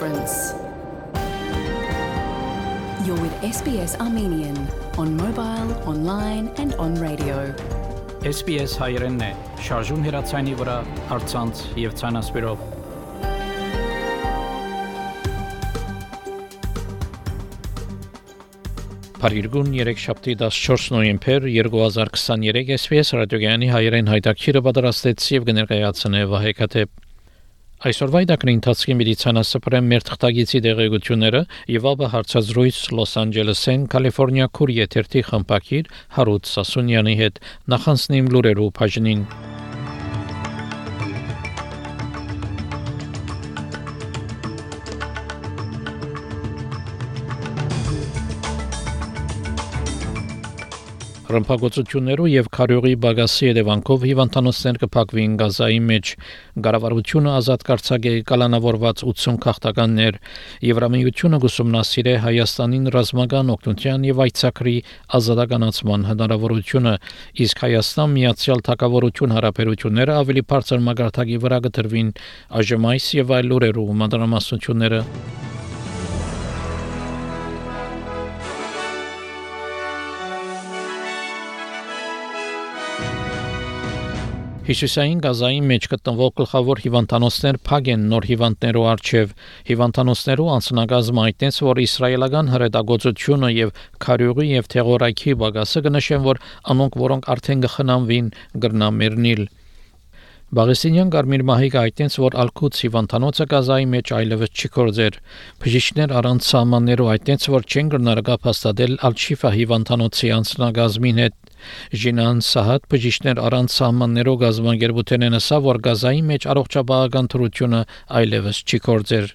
difference. You're with SBS Armenian on mobile, online and on radio. SPS հայերենն է, շարժուն հեռացանի վրա, հարցանց եւ ցանասպիրով։ Փարիգուն 3 շաբթի 14 նոյեմբեր 2023 SPS ռադիոգյանի հայերեն հայտակիրը պատրաստեց եւ կներկայացնե Վահեկաթե Այսօրվա իդակնի ընթացքի մեդիցինասպրեմ մեր թղթագիտի դեղեցությունները եւ ապա հարցազրույց Լոս Անջելեսեն Կալիֆոռնիա քուր եթերթի խմբակիր Հարութ Սասունյանի հետ նախանցնիմ լուրերով բաժնին Ռմբակոծություններով եւ քարյողի բագասի հետևանքով հիվանդանոցներ կփակվին Գազայի մեջ։ Գարավարությունը ազատ կարծագե կալանավորված 80 քաղաքականներ Եվրամիությունը գուսումնասիրե Հայաստանին ռազմական օգնության եւ այցակրի ազատականացման հնարավորությունը, իսկ Հայաստան միացյալ թակավորություն հարաբերությունները ավելի բարձր մագարտակի վրա այժմ այս եւ այլ լուրերով մանրամասնությունները Հիշուսային գազային մեջ գտնվող գլխավոր հիվանդանոցներ փակ են նոր հիվանդներու արչև։ Հիվանդանոցներու անձնագազմը այդտենց որ իսրայելական հրետագործությունը եւ քարյուղի եւ թեղորայքի բագասը կնշեն որ անոնք որոնք արդեն կխնամվին գրնամերնիլ։ Բաղեսինյան Կարմիր մահիկը այդտենց որ ալկուց հիվանդանոցը գազայի մեջ այլևս չի կորձեր։ Բժիշկներ առանց սահմաններով այդտենց որ չեն գրնարկապ հաստատել Ալչիֆա հիվանդանոցի անձնագազմին հետ Ժինան Սահատ բժիշկներ առանց սահմաններով գազམ་ագերբութեն են ասա, որ գազայի մեջ առողջապահական թրությունը այլևս չի կորձեր։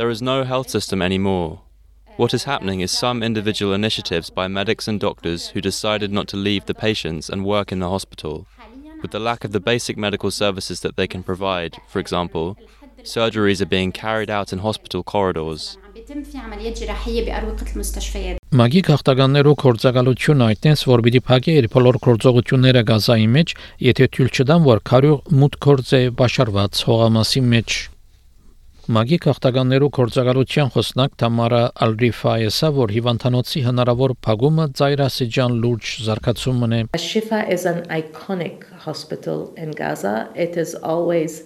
There is no health system anymore. What is happening is some individual initiatives by medics and doctors who decided not to leave the patients and work in the hospital. With the lack of the basic medical services that they can provide, for example, surgeries are being carried out in hospital corridors. Մագի քաղաքականներու կորցակալությունը այդտենց որ պիտի փակի իր բոլոր կորցողությունները գազայի մեջ, եթե թույլ չտան որ քարյուղ մուտ կորցե բաշարված հողամասի մեջ։ Մագի քաղաքականներու կորցակալության խոսնակ Թամարա Ալրիֆայեսը որ հիվանդանոցի հնարավոր փակումը ծայրասիջան լուրջ զարգացումն է։ Shifa is an iconic hospital in Gaza. It is always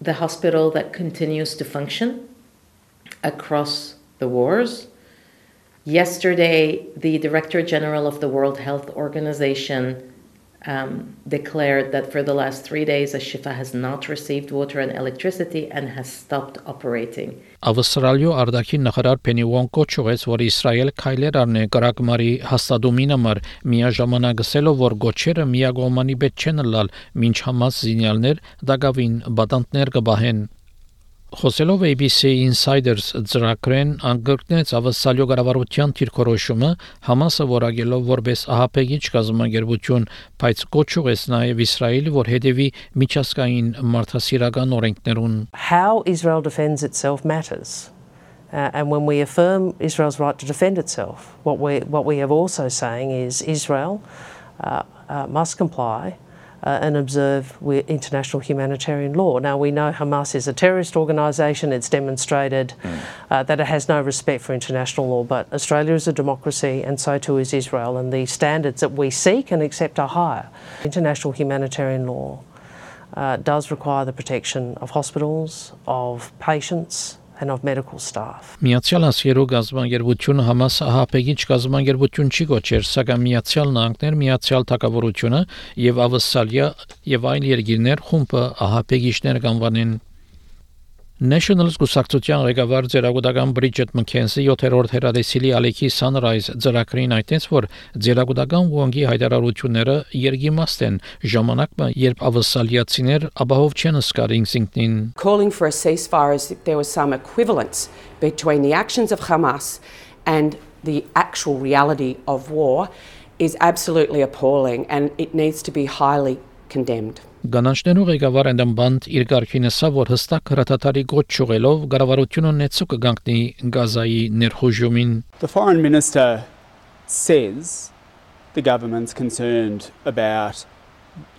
the hospital that continues to function across the wars. Yesterday, the Director General of the World Health Organization um, declared that for the last three days, Ashifa has not received water and electricity and has stopped operating. Ավստրալիո արդակի նախարար Փենի Ուոն կոչուեց, որ Իսրայել քայլեր առնե կրակմարի հաստատումին համար, միաժամանակ ասելով, որ գոչերը միագոմանի պետք չեն լալ, ոչ համաս զինյալներ դակավին բադանտներ կբահեն։ Խոսելով ABC Insiders ծրագրեն անգրկնեց ավսալյո կառավարության թիրքորոշումը Համասը որակելով որպես ահապեգիչ կազմակերպություն, բայց կոչուեց նաև Իսրայելը, որ հետևի միջազգային մարդասիրական օրենքներուն։ How Israel defends itself matters. Uh, and when we affirm Israel's right to defend itself, what we what we have also saying is Israel uh, uh, must comply uh, and observe international humanitarian law. Now, we know Hamas is a terrorist organisation, it's demonstrated mm. uh, that it has no respect for international law, but Australia is a democracy and so too is Israel, and the standards that we seek and accept are higher. International humanitarian law uh, does require the protection of hospitals, of patients, and of medical staff. Միացյալ Ասիերու գազբանգերությունը Համաս ահապեգիչ գազբանգերություն չի գոչեր, սակայն Միացյալ Նահանգներ, Միացյալ Թագավորությունը եւ Ավստրալիա եւ այլ երկիրներ խումբը ահապեգիչներ կանվանեն National Կուսակցության ղեկավար Ձերագուտական Բրիջետ Մքենսի 7-րդ հերադեսիլի Ալեքի Sunrise ծրագրին այդտենց որ Ձերագուտական Ուոնգի հայտարարությունները երգիմաստ են ժամանակը երբ ավսալիացիներ ապահով չեն սկարին սինքնին Calling for a ceasefire as if there was some equivalence between the actions of Hamas and the actual reality of war is absolutely appalling and it needs to be highly condemned Գանանչներու ղեկավար Անդամ Բանդ իր ղարքինը սա որ հստակ հրաթաթարի գոչ ճուղելով գարավարությունը նեցու կգանքնի Գազայի ներխուժումին The foreign minister says the government's concerned about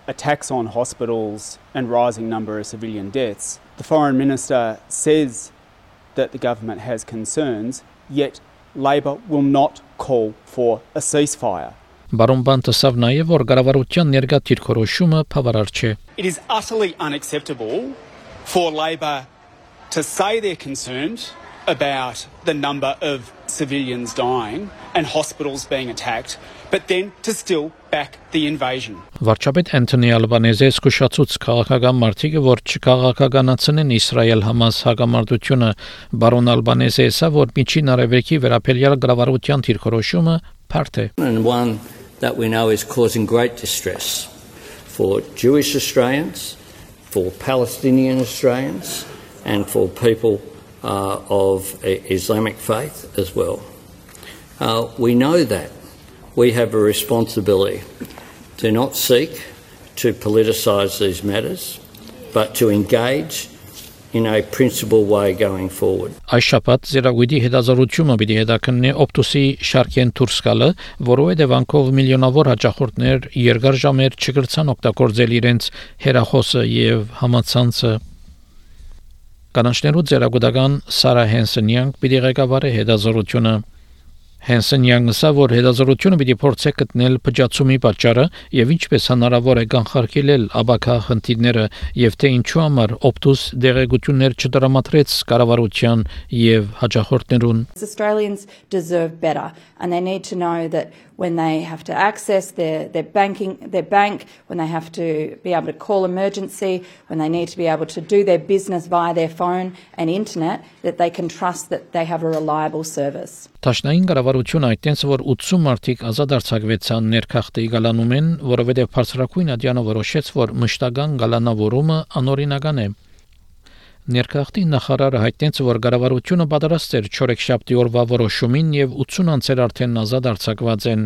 attacks on hospitals and rising number of civilian deaths. The foreign minister says that the government has concerns, yet Labor will not call for a ceasefire. Բարոն Բանտասավ նաև որ կառավարության ներկա դիրքորոշումը բավարար չէ։ It is utterly unacceptable for Labor to say they're concerned about the number of civilians dying and hospitals being attacked, but then to still back the invasion. Վարչապետ Անթոնի Ալբանեզը զսկուշացուց քաղաքական մարտիկը, որ չքաղաքականացնեն Իսրայել-Համաս հագամարտությունը, բարոն Ալբանեզը ասա, որ միջին արևելքի վերապերյալ գրավարության թիրքորոշումը բարդ է։ and one that we know is causing great distress for Jewish Australians, for Palestinian Australians, and for people uh, of Islamic faith as well. Uh, we know that we have a responsibility to not seek to politicise these matters, but to engage in a principled way going forward. Այս շաբաթ Զերագույդի հետազորությունը պիտի հետաքննի օպտուսի շարքեն դուրս գալը, որովհետև անկով միլիոնավոր հաճախորդներ երկար ժամեր չկրցան օգտագործել իրենց հերախոսը եւ համացանցը Կանանչներու ձերագուտական Սարա Հենսենյան պիտի ղեկավարի հետազորությունը Հենսենյան ասա, որ հետազորությունը պիտի փորձի գտնել փճացումի պատճառը եւ ինչպես հնարավոր է կանխարգելել աբակա խնդիրները եւ թե ինչու համար օպտուս դեղեցություններ չդրամատրեց կառավարության եւ հաջախորդներուն Australians deserve better, and they need to know that when they have to access their, their banking, their bank, when they have to be able to call emergency, when they need to be able to do their business via their phone and internet, that they can trust that they have a reliable service. Տաշնային կառավարությունը այդտենց որ 80 մարդիկ ազատ արձակվեցան ներքախտի գալանում են, որովհետև բարձրակույն ադյանը որոշեց, որ մշտական գալանավորումը անօրինական է։ Ներքախտի նախարարը հայտնեց, որ կառավարությունը պատրաստ էր 4 շաբթի օրվա որոշումին եւ 80 անձեր արդեն ազատ արձակված են։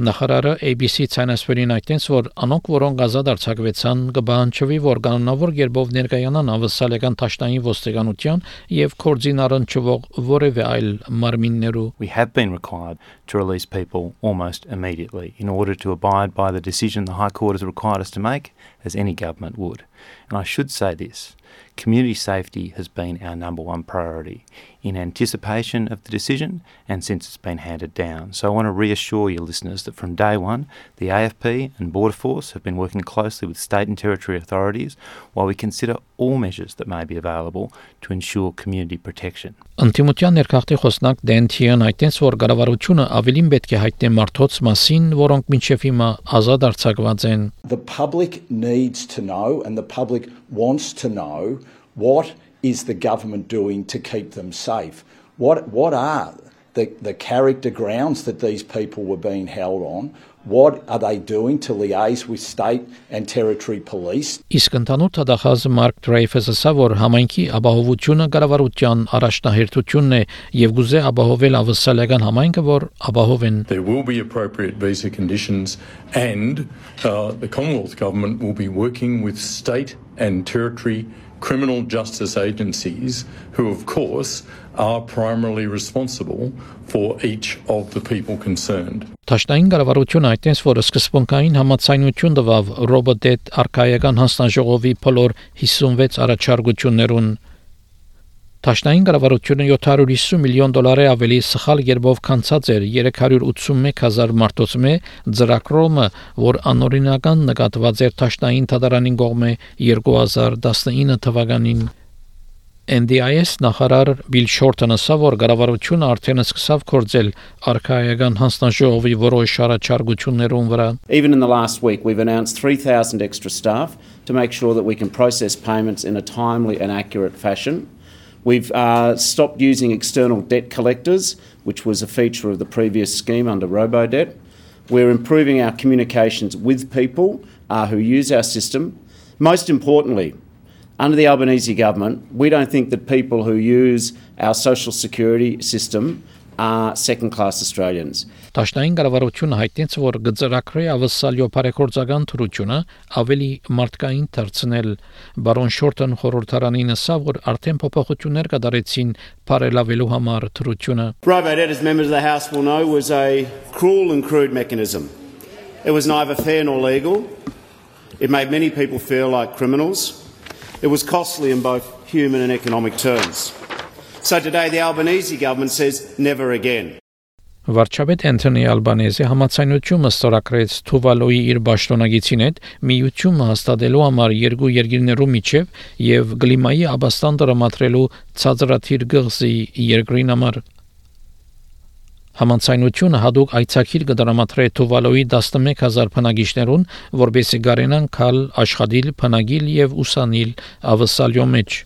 Նախարարը ABC ցանասպերին այդտենց որ անոնք որոնք ազատ արձակվեցան կբանջվի որ կանոնավոր երբով ներկայանան ավսալական տաշտային ոստիկանության եւ կորձին առնչվող որևէ այլ մարմիններու We have been required to release people almost immediately. In order to abide by the decision the High Court has required us to make, as any government would. And I should say this community safety has been our number one priority in anticipation of the decision and since it's been handed down. So I want to reassure your listeners that from day one, the AFP and Border Force have been working closely with state and territory authorities while we consider all measures that may be available to ensure community protection. Անտիմության ներքախտի խոսնակ Դենթիան այդտենց որ կառավարությունը ավելին պետք է հայտնի մարդոց մասին, որոնք մինչև հիմա ազատ արձակված են։ The public needs to know and the public wants to know what is the government doing to keep them safe? What, what are the, the character grounds that these people were being held on? What are they doing to liaise with state and territory police? Իսկ ընդհանուր թադախազը Մարկ Դրեյֆեսը ասա, որ համայնքի ապահովությունը կառավարության առաջնահերթությունն է եւ գուզե ապահովել ավսալական համայնքը, որ ապահովեն There will be appropriate visa conditions, and uh, the Commonwealth Government will be working with state and territory criminal justice agencies, who, of course, are primarily responsible for each of the people concerned. Տաշտային կառավարությունը այդտենց որ սկզբունքային համացայնություն տվավ ռոբոտետ արքայական հանձնաժողովի բոլոր 56 առաջարկություններուն Տաշտային կառավարությունը 750 միլիոն դոլարի ավելի սխալ երբով կանցած էր 381000 մարտոցմե ծրակրոմը, որ անօրինական նկատված էր Տաշտային թադարանին կողմէ 2019 թվականին NDIS նախարար Բիլ Շորտոնը ասա, որ կառավարությունը արդեն սկսավ կործել արխայական հանձնաժողովի որոշ առաջարկություններուն վրա։ Even in the last week, we've announced 3,000 extra staff to make sure that we can process payments in a timely and accurate fashion. We've uh, stopped using external debt collectors, which was a feature of the previous scheme under RoboDebt. We're improving our communications with people uh, who use our system. Most importantly, under the Albanese government, we don't think that people who use our social security system are second class Australians. Տաշտային կառավարությունը հայտնեց, որ գծրակրի ավսալյո բարեգործական թրությունը ավելի մարդկային դարձնել։ Բարոն Շորտոն խորհրդարանին ասավ, որ արդեն փոփոխություններ կդարեցին բարելավելու համար թրությունը։ RoboDebt, as members of the House will know, was a cruel and crude mechanism. It was neither fair nor legal. It made many people feel like criminals. It was costly in both human and economic terms. So today the Albanese government says never again. Վարչապետ Անթոնի Ալբանեզը համացանությունը ստորագրեց Թուվալոյի իր ճշտոնագիցին հետ միությունը հաստատելու համար երկու երկիրներու միջև եւ գլիմայի աբաստան դրամատրելու ցածրաթիր գղզի երկրին համար Համանցայնությունը հadoop այցակիր կդրամատրե Թուվալոյի 11000 փնագիչներուն, որբեսի գարենան կալ աշխատիլ, փնագիլ եւ ուսանիլ ավսալյո մեջ։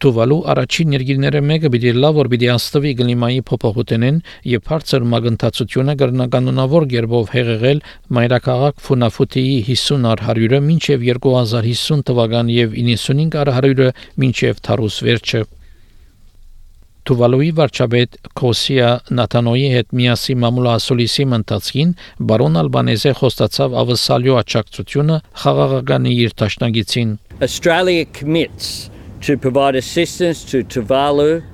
Թուվալու առաջին երկիրները մեկը պիտի լավ որ պիտի աստվի գլիմայի փոփոխությունեն եւ բարձր մագնտացությունը կրնականոնավոր գերբով հեղեղել մայրաքաղաք Ֆունաֆուտիի 50 առ 100-ը մինչեւ 2050 թվական եւ 95 առ 100-ը մինչեւ Թարուս վերջը։ Թուվալուի վարչապետ Կոսիա Նաթանոյի հետ միասին մամուլասոլիսի մնացին բարոն Ալբանեզը խոստացավ ավսալյո աճակցությունը խաղաղականի իր տաշնագիցին Australia commits to provide assistance to Tuvalu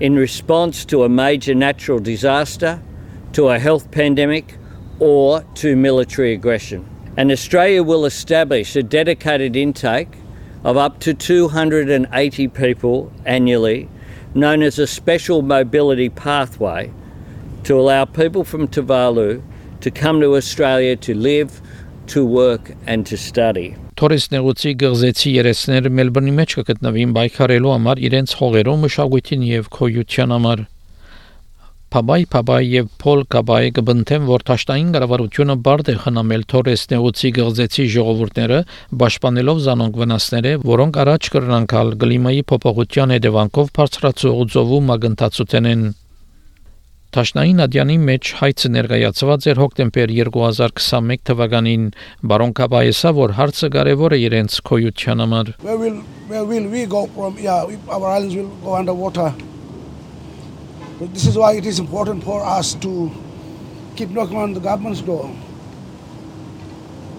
in response to a major natural disaster, to a health pandemic, or to military aggression. And Australia will establish a dedicated intake of up to 280 people annually known as a special mobility pathway to allow people from Tuvalu to come to Australia to live, to work and to study. Թորես նեղուցի գղզեցի երեսները Մելբուրնի մեջ կգտնվին բայկարելու համար իրենց հողերով մշակույթին եւ քոյության համար։ Փաբայ Փաբայ եւ Փոլ Կաբայ կբնթեն որ ճաշտային կառավարությունը բարդ է խնամել Թորես նեղուցի գղզեցի ժողովուրդները պաշտպանելով զանոնք վնասները, որոնք առաջ կրնանքալ գլիմայի փոփոխության հետևանքով բարձրացող ծովու մագնտացութենեն։ Տաշնային ադյանի մեջ հայցը ներկայացված էր հոկտեմբեր 2021 թվականին բարոն Կաբայեսա որ հարցը կարևոր է իրենց քոյության համար Where will where will we go from? Yeah our islands will go underwater. But this is why it is important for us to keep knocking on the government's door.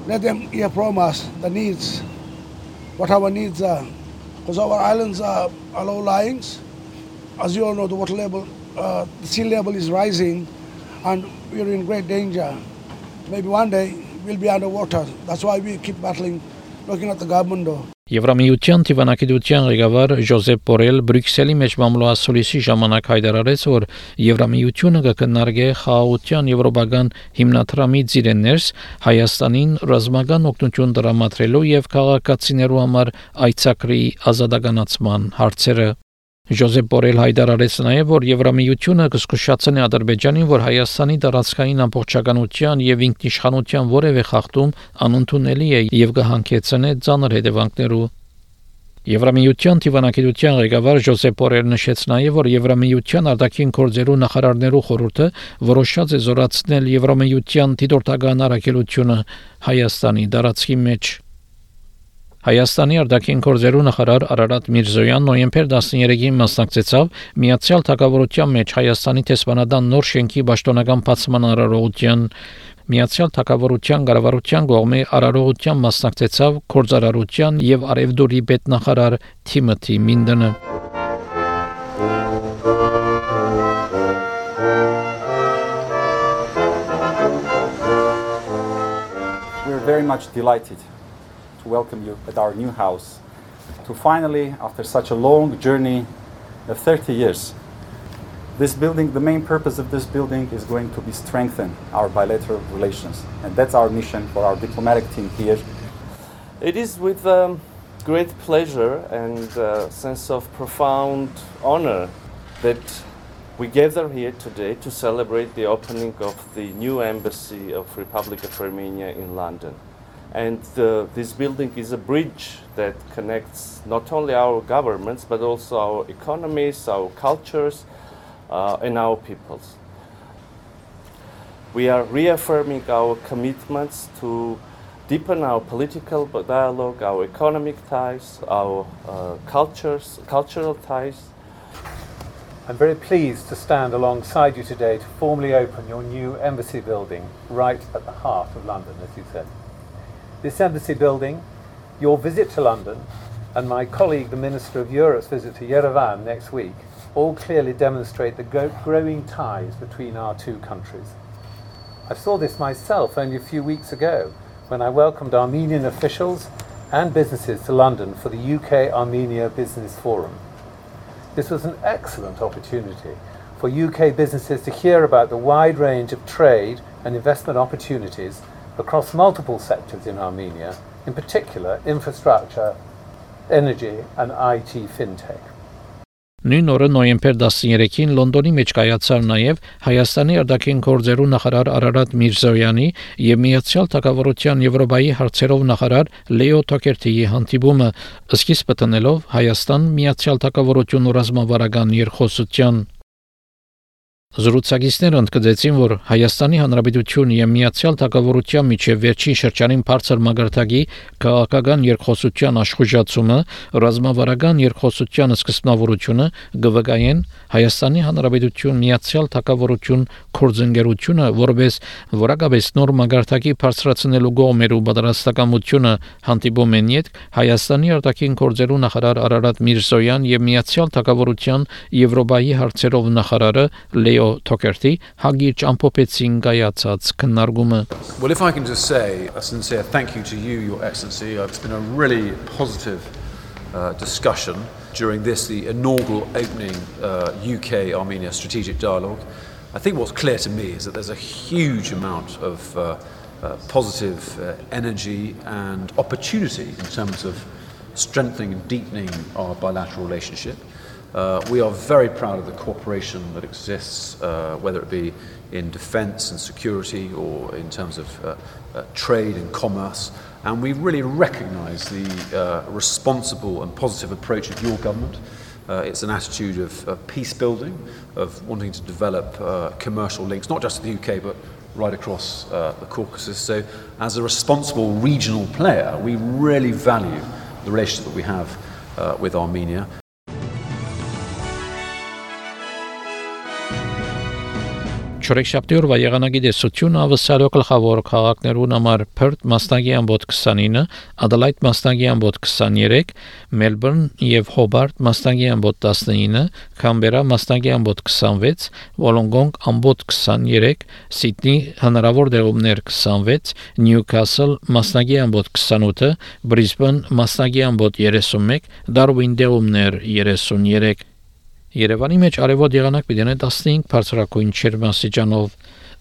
Let them hear from us the needs what our needs are because our islands are, are low lyings as you all know the water level uh, the sea level is rising and we're in great danger. Maybe one day we'll be underwater. That's why we keep battling, looking at the government door. Եվրամիության դիվանագիտության ղեկավար Ժոզեփ Բորել Բրյուսելի մեջ մամուլոասոլիսի ժամանակ հայտարարեց, որ Եվրամիությունը կքննարկե խաղաղության եվրոպական հիմնադրամի ծիրեններս Հայաստանին ռազմական օգնություն տրամադրելու եւ քաղաքացիներու համար այցակրի ազատականացման հարցերը Ժոզեփ Բորել հայտարարեց նաև, որ Եվրամիությունը կսկսացնի Ադրբեջանին, որ Հայաստանի տարածքային ամբողջականության եւ ինքնիշխանության որևէ խախտում անընդունելի է եւ կհանգեցնի ցաներ հետևանքներու։ Եվրամիության դիվանագիտության ղեկավար Ժոզեփ Բորել նշեց նաև, որ Եվրամիության արտաքին գործերու նախարարներու խորհուրդը որոշած է զորացնել Եվրամիության դիտորդական առաքելությունը Հայաստանի տարածքի մեջ։ Հայաստանի արտաքին գործերու նախարար Արարատ Միրզոյան նոյեմբեր 13-ին մասնակցեցավ Միացյալ Թագավորության մեջ Հայաստանի տեսփանադան նոր շենքի պաշտոնական բացման արարողության Միացյալ Թագավորության կառավարության կողմի արարողության մասնակցեցավ Կորզարարության եւ Արևդուրի պետնախարար Թիմոթի Մինդենը We're very much delighted to welcome you at our new house. To finally, after such a long journey of 30 years, this building, the main purpose of this building is going to be strengthen our bilateral relations. And that's our mission for our diplomatic team here. It is with um, great pleasure and uh, sense of profound honor that we gather here today to celebrate the opening of the new embassy of Republic of Armenia in London. And uh, this building is a bridge that connects not only our governments, but also our economies, our cultures, uh, and our peoples. We are reaffirming our commitments to deepen our political dialogue, our economic ties, our uh, cultures, cultural ties. I'm very pleased to stand alongside you today to formally open your new embassy building right at the heart of London, as you said. This embassy building, your visit to London, and my colleague, the Minister of Europe's visit to Yerevan next week, all clearly demonstrate the growing ties between our two countries. I saw this myself only a few weeks ago when I welcomed Armenian officials and businesses to London for the UK Armenia Business Forum. This was an excellent opportunity for UK businesses to hear about the wide range of trade and investment opportunities across multiple sectors in Armenia, in particular infrastructure, energy, and IT fintech. Նույն օրը նոյեմբեր 13-ին Լոնդոնի մեջ կայացավ նաև Հայաստանի արտաքին գործերու նախարար Արարատ Միրզոյանի եւ Միացյալ Թագավորության Եվրոպայի հարցերով նախարար Լեո Թոկերտիի հանդիպումը, սկիզբը տնելով Հայաստան Միացյալ Թագավորություն ու ռազմավարական երկխոսության Զրուցակիցները ընդգծեցին, որ Հայաստանի Հանրապետությունն եւ Միացյալ Թագավորության միջև վերջին շրջանին բարձր մագարտակի քաղաքական երկխոսության աշխուժացումը, ռազմավարական երկխոսության սկզբնավորությունը գվգայեն Հայաստանի Հանրապետություն Միացյալ Թագավորություն կորձընկերությունը, որպես որակապես նոր մագարտակի բարձրացնելու գոմերու պատրաստակամությունը հանդիպում են յետ Հայաստանի արտաքին գործերու նախարար Արարատ Միրզոյան եւ Միացյալ Թագավորության Եվրոպայի հարցերով նախարարը Լեո Թոկերտի հագիր ճամփոփեցին կայացած քննարկումը Well if I can just say a sincere thank you to you your excellency it's been a really positive uh, discussion during this the inaugural opening uh, UK Armenia strategic dialogue I think what's clear to me is that there's a huge amount of uh, uh, positive uh, energy and opportunity in terms of strengthening and deepening our bilateral relationship. Uh, we are very proud of the cooperation that exists, uh, whether it be in defence and security or in terms of uh, trade and commerce. And we really recognise the responsible and positive approach of your government. Uh, it's an attitude of, of, peace building, of wanting to develop uh, commercial links, not just to the UK, but right across uh, the Caucasus. So, as a responsible regional player, we really value the relationship that we have uh, with Armenia. Չորեքշաբթի օրվա եղանակի դեսությունը ավսալո գլխավոր քաղաքներուն համար Perth մասնագի ամբոտ 29, Adelaide մասնագի ամբոտ 23, Melbourne եւ Hobart մասնագի ամբոտ 19, Canberra մասնագի ամբոտ 26, Wollongong ամբոտ 23, Sydney հնարավոր դեղումներ 26, Newcastle մասնագի ամբոտ 28, Brisbane մասնագի ամբոտ 31, Darwin դեղումներ 33 Երևանի մեջ արևոտ եղանակ պիտի 15 բարձրակույն չերմասիջանով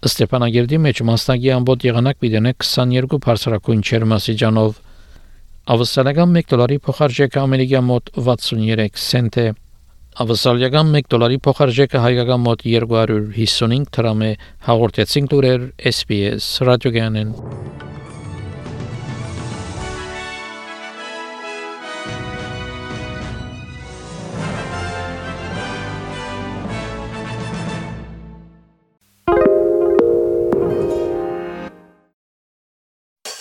Ստեփանագերդի մեջ մասնագի ամբոտ եղանակ պիտի 22 բարձրակույն չերմասիջանով Ավսալական 1 դոլարի փոխարժեքը ամերիկյան մոտ 63 سنت է Ավսալական 1 դոլարի փոխարժեքը հայկական մոտ 255 դրամ է հաղորդեցին դուրեր SPS ռադիոգանեն